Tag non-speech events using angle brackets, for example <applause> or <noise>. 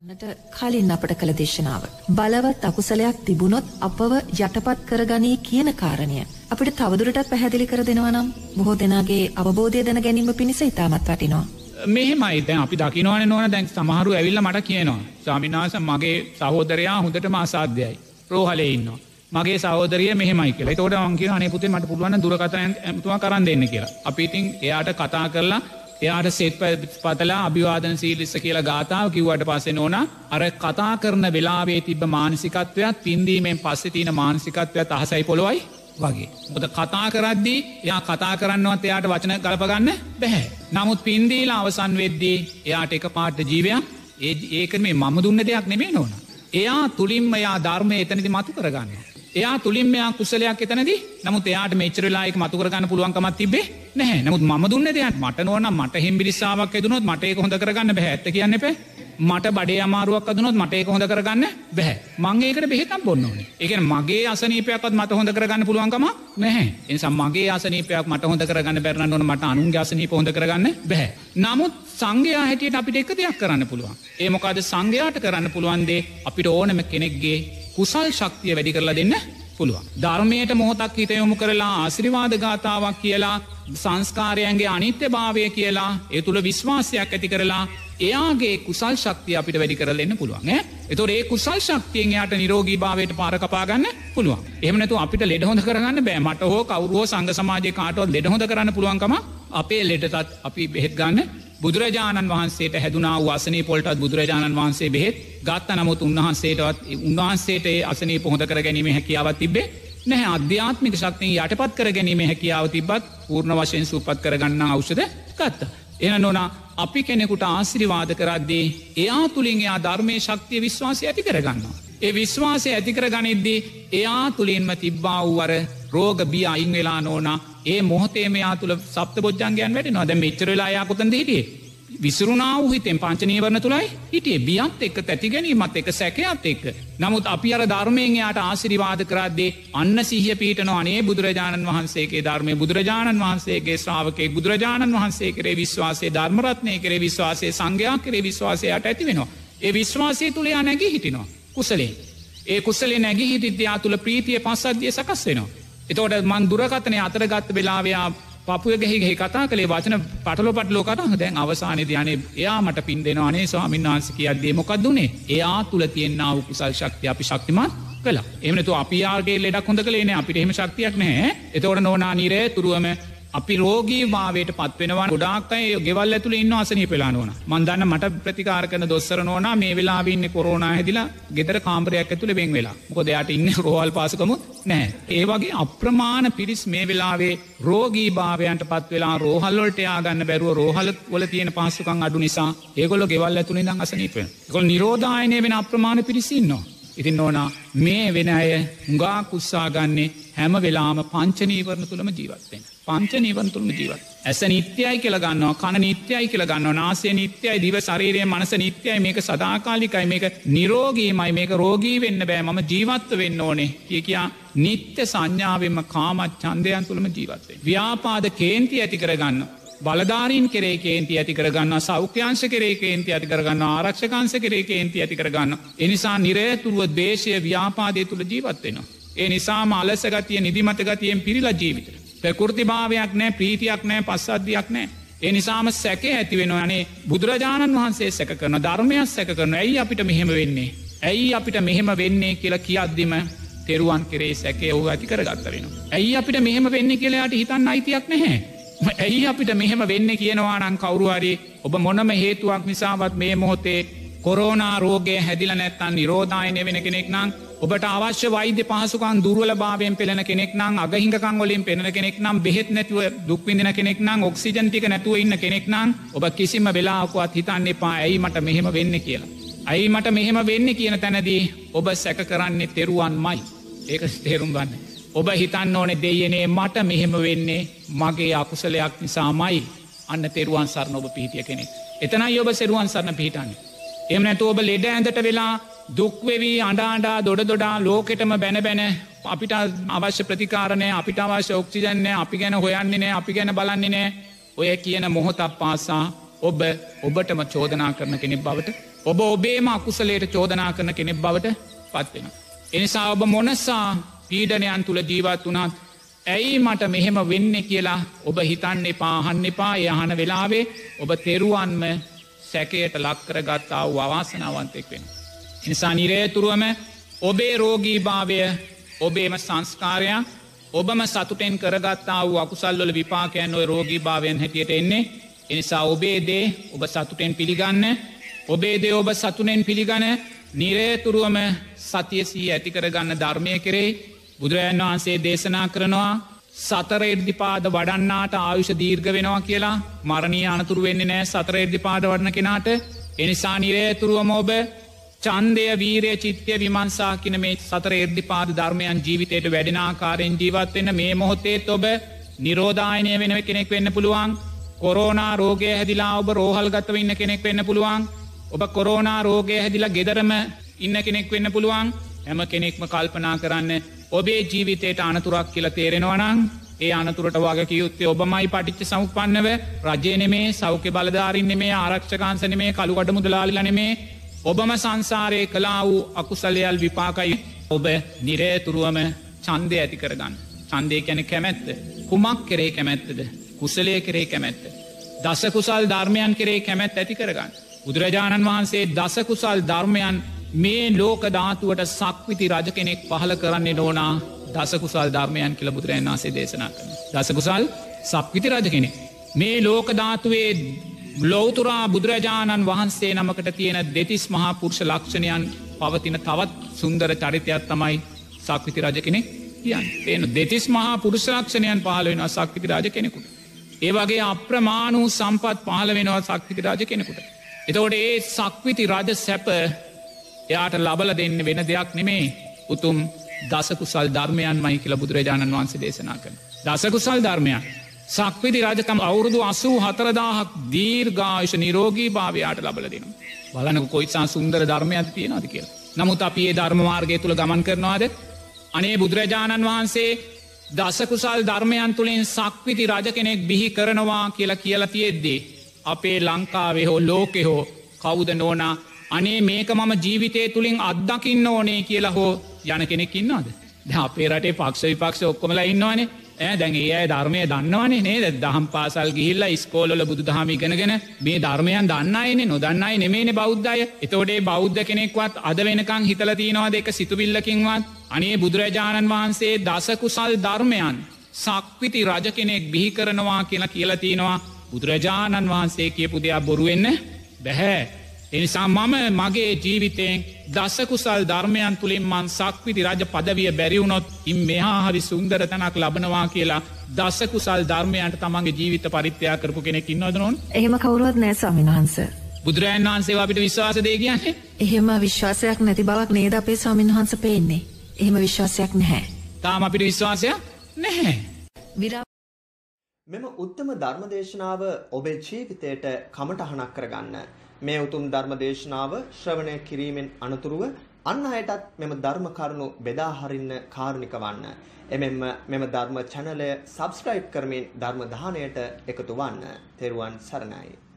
නට කලින් අපට කළ දේශනාව. බලවත් අකුසලයක් තිබුණොත් අපව යටපත් කරගනී කියන කාරණය. අපිට තවදුරටත් පැහැදිලි කර දෙනවා නම් බොහෝ දෙනාගේ අවබෝධය දැන ගැනීම පිණිස ඉතාමත් වටිනවා. මෙහෙමයි දැන් අපි දකිනවන නොන දැන් සමහරු ඇවිල්ල මට කියනවා. ස්වාමිනාස මගේ සහෝදරයා හොඳට මාසාධ්‍යයයි. රෝහලේ ඉන්නවා. මගේ සෞදරිය මෙහමයි කියලා තෝට අන්ගේ අනපුතේ මට පුළුවන් දුරකතන ඇතුවා කරන්න දෙන්න කියලා. අපිඉතින් එයාට කතා කරලා එයාට සෙත් පතලා අභිවාදන සීලිස්ස කියලා ගාථාව කිව්වට පසේ ඕන අර කතා කරන වෙලාවේ තිබ මානසිකත්වයක් පින්දීමෙන් පස්සෙ තියන මානසිකත්වයක් අහසයි පොළොවයි වගේ. මොද කතා කරද්දී එයා කතා කරන්නවත් එයාට වචන ගලපගන්න බැහැ. නමුත් පින්දීලා අවසන් වෙද්දී එයාට එක පාට ජීවයක් ඒ ඒක මේ මම දුන්න දෙයක් නෙමේ නොන. එයා තුළින්ම එයා ධර්මය එතනති මතු කරගන්න. එයා තුළින් මෙයා කුසලයක් එතනද නමුත් එයාට මෙචරලායක මතුකරගන්න පුළුවන්කමත් තිබේ නැහැ. නමුත් ම දුන්න දෙයක්. මට නොන මට හිම්බිරිස්සාාවක් ඇතුනොත් මට ඒක හොඳ කරගන්න බැහැත්ත කියන්න එප. මට බඩේ අමාරුවක් අදනොත් මට ඒක හොඳ කරගන්න බැහැ මංගේකට බෙහෙතම් බොන්න ඕන. එක මගේ අසනීපයක්ත් මට හොඳ කරගන්න පුළුවන්කම නැහැ. එනිසා මගේ අසනීපයක් මට හොඳ කරගන්න බැරන්න ඕන මට අනුන්ගේ අසනීප හොඳ කරගන්න බැහැ නමුත් සංඝයා හැටියට අපිට එක දෙයක් කරන්න පුළුවන්. ඒමොකාද සංඝයාට කරන්න පුළුවන්දේ අපිට ඕනම කෙනෙක්ගේ කුසල් ශක්තිය වැඩි කරලා දෙන්න පුළුවන්. ධර්මයට මොහොතක් හිතයොමු කරලා ආසිරිවාද ගාථාවක් කියලා සංස්කාරයන්ගේ අනිත්‍ය භාවය කියලා ඒ තුළ විශ්වාසයක් ඇති කරලා එයාගේ කුසල් ශක්තිය අපිට වැඩි කරලන්න පුළුවන් එතොට ඒ කුසල් ශක්තියෙන් යායට නිරෝගී භාවයට පාරකපාගන්න පුළුවන්. එහමනතු අපිට ලෙඩහොඳ කරන්න බෑ. මට හෝ කවරුව සංග සමාජය කාටවත් ලෙඩහොඳ කරන්න පුළුවන්කම අපේ ලෙඩතත් අපි බෙහෙත් ගන්න බුදුරජාණන් වහන්සේට හැදුනා වසනී පොල්ටත් බුදුරජාණන් වහන්සේ බෙහෙත් ගත්ත නමුත් උන්වහන්සේටවත් උන්වහන්සේට අසනී පොහොඳ කර ගැනීම හැකියාවත් තිබේ නැහැ අධ්‍යාත්මික ශක්තිය යටපත් කර ගැනීම හැකියාව තිබත් පූර්ණ වශයෙන් සුපත් කරගන්න අවෂද ගත්ත. එන නොනා අපි කෙනෙකුට ආසිරිවාද කරද්දී එයා තුළින් එයා ධර්මය ශක්තිය විශ්වාසය ඇති කරගන්නවා. ඒ විශ්වාසය ඇතිකර ගනිද්දී එයා තුළින්ම තිබ්බා වූවර රෝග බිය අයින් වෙලා නෝනා ඒ මොහතේම යා තුළ සප්ත බොජ්ජන්ගයන් වැට නොද මෙච්චරලායා කොතන්ද හිටියේ විසරුනාව හිතෙන් පංචනීවරණ තුළයි හිටිය බියත් එක්ක තැති ගැනීමත් එක සැකයත් එක්ක. නමුත් අපි අර ධර්මයෙන් යායට ආසිරිවාද කරද්දේ අන්න සිහිය පීටන අනේ බුදුරජාණන් වහන්සේගේ ධර්මය බුදුරජාණන් වහන්සේගේ ශ්‍රාවකේ බුදුරජාණන් වහන්සේ කරේ විශ්වාසේ ධර්මරත්නය කරේ විශ්වාසේ සංඝයා කරේ විශ්වාසයට ඇති වෙනවා. ඒ විශ්වාසය තුළයා නැගී හිටිනවා. කුසලේ. ඒ කුසලේ නැගී හිටිත්‍යයා තුළ ප්‍රීතිය පස්සද්ධිය සකස් වෙනවා. එතෝට මන් දුරකතනය අතරගත්ත වෙලාවයා පපුය ගැහි කතා කළේ වචන පටලො පටලෝ කතා. දැන් අවසානය ධ්‍යනේ එයා මට පින් දෙෙනවානේ ස්වාමින් වහන්ස කියද්දේ මොකක් දුනේ එයා තුළ තියෙන්න්නාව කුසල් ශක්තිය අපි ශක්තිමත් කලා එමනතු අපියාගේ ලෙඩක් හොඳ කලේන අපිට එහෙම ශක්තියක් නෑ එතවට නොනා නිරේ තුරුවම අපි රෝගී භාවයට පත්වෙනවා ගොඩාක්කයි ගෙවල් ඇතුළ ඉන්න අසනී පෙලා නොන මන්දන්න මට ප්‍රතිකාර කන දොස්සර නෝනා මේ වෙලාබන්න කොරෝණ හැදිලා ගෙදර කාම්පරයක් ඇතුළ බෙන් වෙලා. කොදයාට ඉන්න <laughs> රෝහල් පාසකමු නෑ ඒවගේ අප්‍රමාණ පිරිස් මේ වෙලාවේ රෝගී භාවයන්ට පත් වෙලා රෝහල්ලොට යාගන්න බැරුව රෝහල වල තියෙන පාසුකන් අඩු නිසා ඒගොල ගෙවල් ඇතුළේ දං අසනීපය කොල් නිරෝධායනය වෙන අප්‍රමාණ පිරිසින්නවා ඉතින් ඕනා මේ වෙන අය හුඟා කුස්සාගන්නේ හැම වෙලාම පංචනීවරණ තුළම ජීවත්වෙන. පංච නීවන් තුළම ජීවත්. ඇස නිත්‍යයි කියලගන්නවා කන නිත්‍යයි කියලගන්න නාසේ නිත්‍යයි දිව ශරීරය මනස නිත්‍යයි මේක සදාකාලිකයි මේක නිරෝගීමයි මේක රෝගී වෙන්න බෑ මම ජීවත්ව වෙන්න ඕනේ කිය කියා නිත්‍ය සංඥාවෙන්ම කාමත් චන්දයන් තුළම ජීවත්වේ. ව්‍යාපාද කේන්ති ඇති කරගන්න. බලධාරීන් කරේ කේන්ති ඇති කරගන්න සෞඛ්‍යංශ කරේ කේන්ති ඇති කරගන්න ආරක්ෂකංශ කරේ කේන්ති ඇති කරගන්න. එනිසා නිරේතුරුව දේශය ව්‍යාපාදය තුළ ජීවත්වෙනවා. ඒ නිසාම අලසගතිය නිදිමත ගතියෙන් පිරිලා ජීවිතර. ප්‍රකෘති භාවයක් නෑ ප්‍රීතියක් නෑ පස්සද්ධයක් නෑ. ඒ නිසාම සැකේ ඇති වෙන අනේ බුදුරජාණන් වහන්සේ සැක කරන ධර්මයක් සැක කරන ඇයි අපිට මෙහෙම වෙන්නේ. ඇයි අපිට මෙහෙම වෙන්නේ කියලා කියද්දිම තෙරුවන් කරේ සැකේ ඔහු ඇති කරගත්ත වෙන. ඇයි අපිට මෙහෙම වෙන්න කියලාට හිතන්න අයිතියක් නැහැ. ඇයි අපිට මෙහෙම වෙන්න කියනවානන් කවරුහරි ඔබ මොනම හේතුවක් නිසාවත් මේ මොහොතේ කොරෝනා රෝගය හැදිල නැත්තන් නිරෝධායනය වෙන කෙනෙක් නං ඔබට අවශ්‍ය වෛද්‍ය පහසුකන් දුර්වල භාවයෙන් පෙළෙන කෙනෙක් නම් අගහිංකං වලින් පෙනෙන කෙනෙක් නම් බෙහෙත් නැතුව දුක්විදින කෙනෙක් නම් ඔක්සිජන්ටික නැතුව ඉන්න කෙනෙක් නම් ඔබ කිසිම වෙලාකුවත් හිතන්න එපා ඇයි මට මෙහෙම වෙන්න කියලා. ඇයි මට මෙහෙම වෙන්න කියන තැනදී ඔබ සැක කරන්නේ තෙරුවන් මයි ඒක තේරුම් ගන්න. ඔබ හිතන්න ඕනෙ දෙයනේ මට මෙහෙම වෙන්නේ මගේ අකුසලයක් නිසාමයි අන්න තෙරුවන් සරණ ඔබ පිහිටිය කෙනෙක්. එතනයි ඔබ සෙරුවන් සරණ පිහිටන්නේ. එම නැතු ඔබ ලෙඩ ඇඳට වෙලා දුක්වෙවී අඩාඩා දොඩ දොඩා ලෝකෙටම බැන බැන අපිට අවශ්‍ය ප්‍රතිකාරණය අපිට අවශ්‍ය ඔක්සිජන්නේ අපි ගැන හොයන්නේ නෑ අපි ගැන බලන්නේ නෑ ඔය කියන මොහොතක් පාසා ඔබ ඔබටම චෝදනා කරන කෙනෙක් බවට ඔබ ඔබේම අකුසලයට චෝදනා කරන කෙනෙක් බවට පත්වෙන. එනිසා ඔබ මොනසා පීඩනයන් තුළ ජීවත් වනාත් ඇයි මට මෙහෙම වෙන්න කියලා ඔබ හිතන්න එපා අහන්න එපා යහන වෙලාවේ ඔබ තෙරුවන්ම සැකයට ලක්කර ගත්තා වූ අවාසනාවන්තෙක් වෙන. නිසා නිරේතුරුවම ඔබේ රෝගී භාවය ඔබේම සංස්කාරයක් ඔබම සතුටෙන් කරගත්තා වූ අකුසල්වල විපාකයන් ඔය රෝගී භාවයන් හැටියට එන්නේ එනිසා ඔබේ දේ ඔබ සතුටෙන් පිළිගන්න ඔබේ දේ ඔබ සතුනෙන් පිළිගන නිරේතුරුවම සතියසී ඇතිකරගන්න ධර්මය කෙරෙයි බුදුරජන් වහන්සේ දේශනා කරනවා සතර එර්දිපාද වඩන්නාට ආයුෂ දීර්ග වෙනවා කියලා. මරණී අනතුරු වෙන්නේ නෑ සතර එර්දිපාද වඩන කෙනාට. එනිසා නිරේතුරුවම ඔබ චන්දය වීරය චිත්‍යය විමන්සා කියන මේ සතර එර්දිපාද ධර්මයන් ජීවිතයට වැඩෙනාකාරයෙන් ජීවත්වෙන්න මේ මොහොත්තේත් ඔබ නිරෝධායනය වෙන කෙනෙක් වෙන්න පුළුවන්. කොරෝනා රෝගය හැදිලා ඔබ රෝහල් ගත්තව ඉන්න කෙනෙක් වෙන්න පුළුවන්. ඔබ කොරෝනා රෝගය හැදිලා ගෙදරම ඉන්න කෙනෙක් වෙන්න පුළුවන්. හැම කෙනෙක්ම කල්පනා කරන්න ඔබේ ජීවිතයට අනතුරක් කියල තේරෙනවනං ඒ අනතුරට වග යුත්තේ ඔබමයි පටිච්ච සෞපන්නව රජයනෙමේ සෞඛ්‍ය බලධාරින්න මේ ආරක්ෂකාන්සන මේ කළුකට මුදලාලිලනෙමේ ඔබම සංසාරය කලා වූ අකුසලයල් විපාකයි ඔබ නිරේතුරුවම චන්දය ඇති කරගන්න. චන්දය කැන කැමැත්ත. කුමක් කරේ කැමැත්තද. කුසලය කරේ කැමැත්ත. දසකුසල් ධර්මයන් කරේ කැමැත් ඇති කරගන්න. බුදුරජාණන් වහන්සේ දසකුසල් ධර්මයන් මේ ලෝක ධාතුවට සක්විති රජ කෙනෙක් පහල කරන්නේ නෝනා දසකුසල් ධර්මයන් කියල බුදුරන් වන්සේ දේශනා කරන. දසකුසල් සක්විති රජ කෙනෙක්. මේ ලෝක ධාතුවේ ලෝතුරා බුදුරජාණන් වහන්සේ නමකට තියෙන දෙතිස් මහා පුරුෂ ලක්ෂණයන් පවතින තවත් සුන්දර චරිතයක් තමයි සක්විති රජ කෙනෙක් කියන් එන දෙතිස් මහා පුරුෂලක්ෂණයන් පහල වෙනවා සක්විති රාජ කෙනෙකුට. ඒ වගේ අප්‍රමාණූ සම්පත් පහල වෙනවා සක්විති රාජ කෙනෙකුට. එතවට ඒ සක්විති රජ සැප එයාට ලබල දෙන්න වෙන දෙයක් නෙමේ උතුම් දසකුසල් ධර්මයන් මයි කියල බුදුරජාණන් වහන්සේ දේශනා කන. දසකුසල් ධර්මයන්. සක්විති රජකම් අවුරුදු අසූ හතරදාහක් දීර්ගායශ නිරෝගී භාවයාට ලබල දෙනවා. බලනක කොයිසා සුන්දර ධර්මයක් තියෙනද කියලා. නමුත් අපි ඒ ධර්මමාර්ගය තුළ ගමන් කරනවාද. අනේ බුදුරජාණන් වහන්සේ දසකුසල් ධර්මයන් තුළින් සක්විති රජ කෙනෙක් බිහි කරනවා කියලා කියලා තියෙද්දේ. අපේ ලංකාවේ හෝ ලෝකෙ හෝ කවුද නෝනා අනේ මේක මම ජීවිතය තුළින් අත්දකින්න ඕනේ කියලා හෝ යන කෙනෙක් ඉන්නවාද. ද අපේ රටේ පක්ෂ විපක්ෂ ඔක්කොමලා ඉන්නවානේ. ඇ දැන් ඒ අය ධර්මය දන්නවනේ නේද? දහම් පාසල් ගිහිල්ල ස්කෝලල බුදු දහම ඉගෙනගෙන මේ ධර්මයන් දන්නයින නොදන්නයි නෙමේන බෞද්ධය එතෝඩේ බෞද්ධ කෙනෙක්වත් අද වෙනකං හිතලතිනවා දෙක සිතුවිල්ලකින්වත්? අනේ බුදුරජාණන් වහන්සේ දසකුසල් ධර්මයන් සක්විති රජ කෙනෙක් බිහි කරනවා කියලා කියලතිනවා බුදුරජාණන් වහන්සේ කියපු දෙයක් බොරුවෙන්න බැහැ. එනිසා මම මගේ ජීවිතයෙන් දසකුසල් ධර්මයන් තුළින් මන් සක්විති රජ පදවිය බැරිවුණොත් ඉම් මෙහා හරි සුන්දර තැනක් ලබනවා කියලා දසකුසල් ධර්මයන්ට තමන්ගේ ජීවිත පරිත්‍යයා කරපු කෙනෙක් ඉන්නවදනොන් එහෙම කවුරුවත් නෑ ස්වාමින්වහන්ස. බුදුරජන් වහන්සේ අපිට විශ්වාස දේ කියන්නේ එහෙම විශ්වාසයක් නැති බවක් නේද අපේ ස්වාමින්වහන්ස පේන්නේ. එහෙම විශ්වාසයක් නැහැ. තාම අපිට විශ්වාසයක් නැහැ. විරා මෙම උත්තම ධර්මදේශනාව ඔබේ ජීවිතයට කමටහනක් කරගන්න මේ උතුම් ධර්ම දේශනාව ශ්‍රවණය කිරීමෙන් අනතුරුව අන් අයටත් මෙම ධර්ම කරුණු බෙදා හරින්න කාරුණික වන්න. එමෙන්ම මෙම ධර්ම චැනලය සබස්ක්‍රයිබ් කරමින් ධර්ම දානයට එකතු වන්න. තෙරුවන් සරණයි.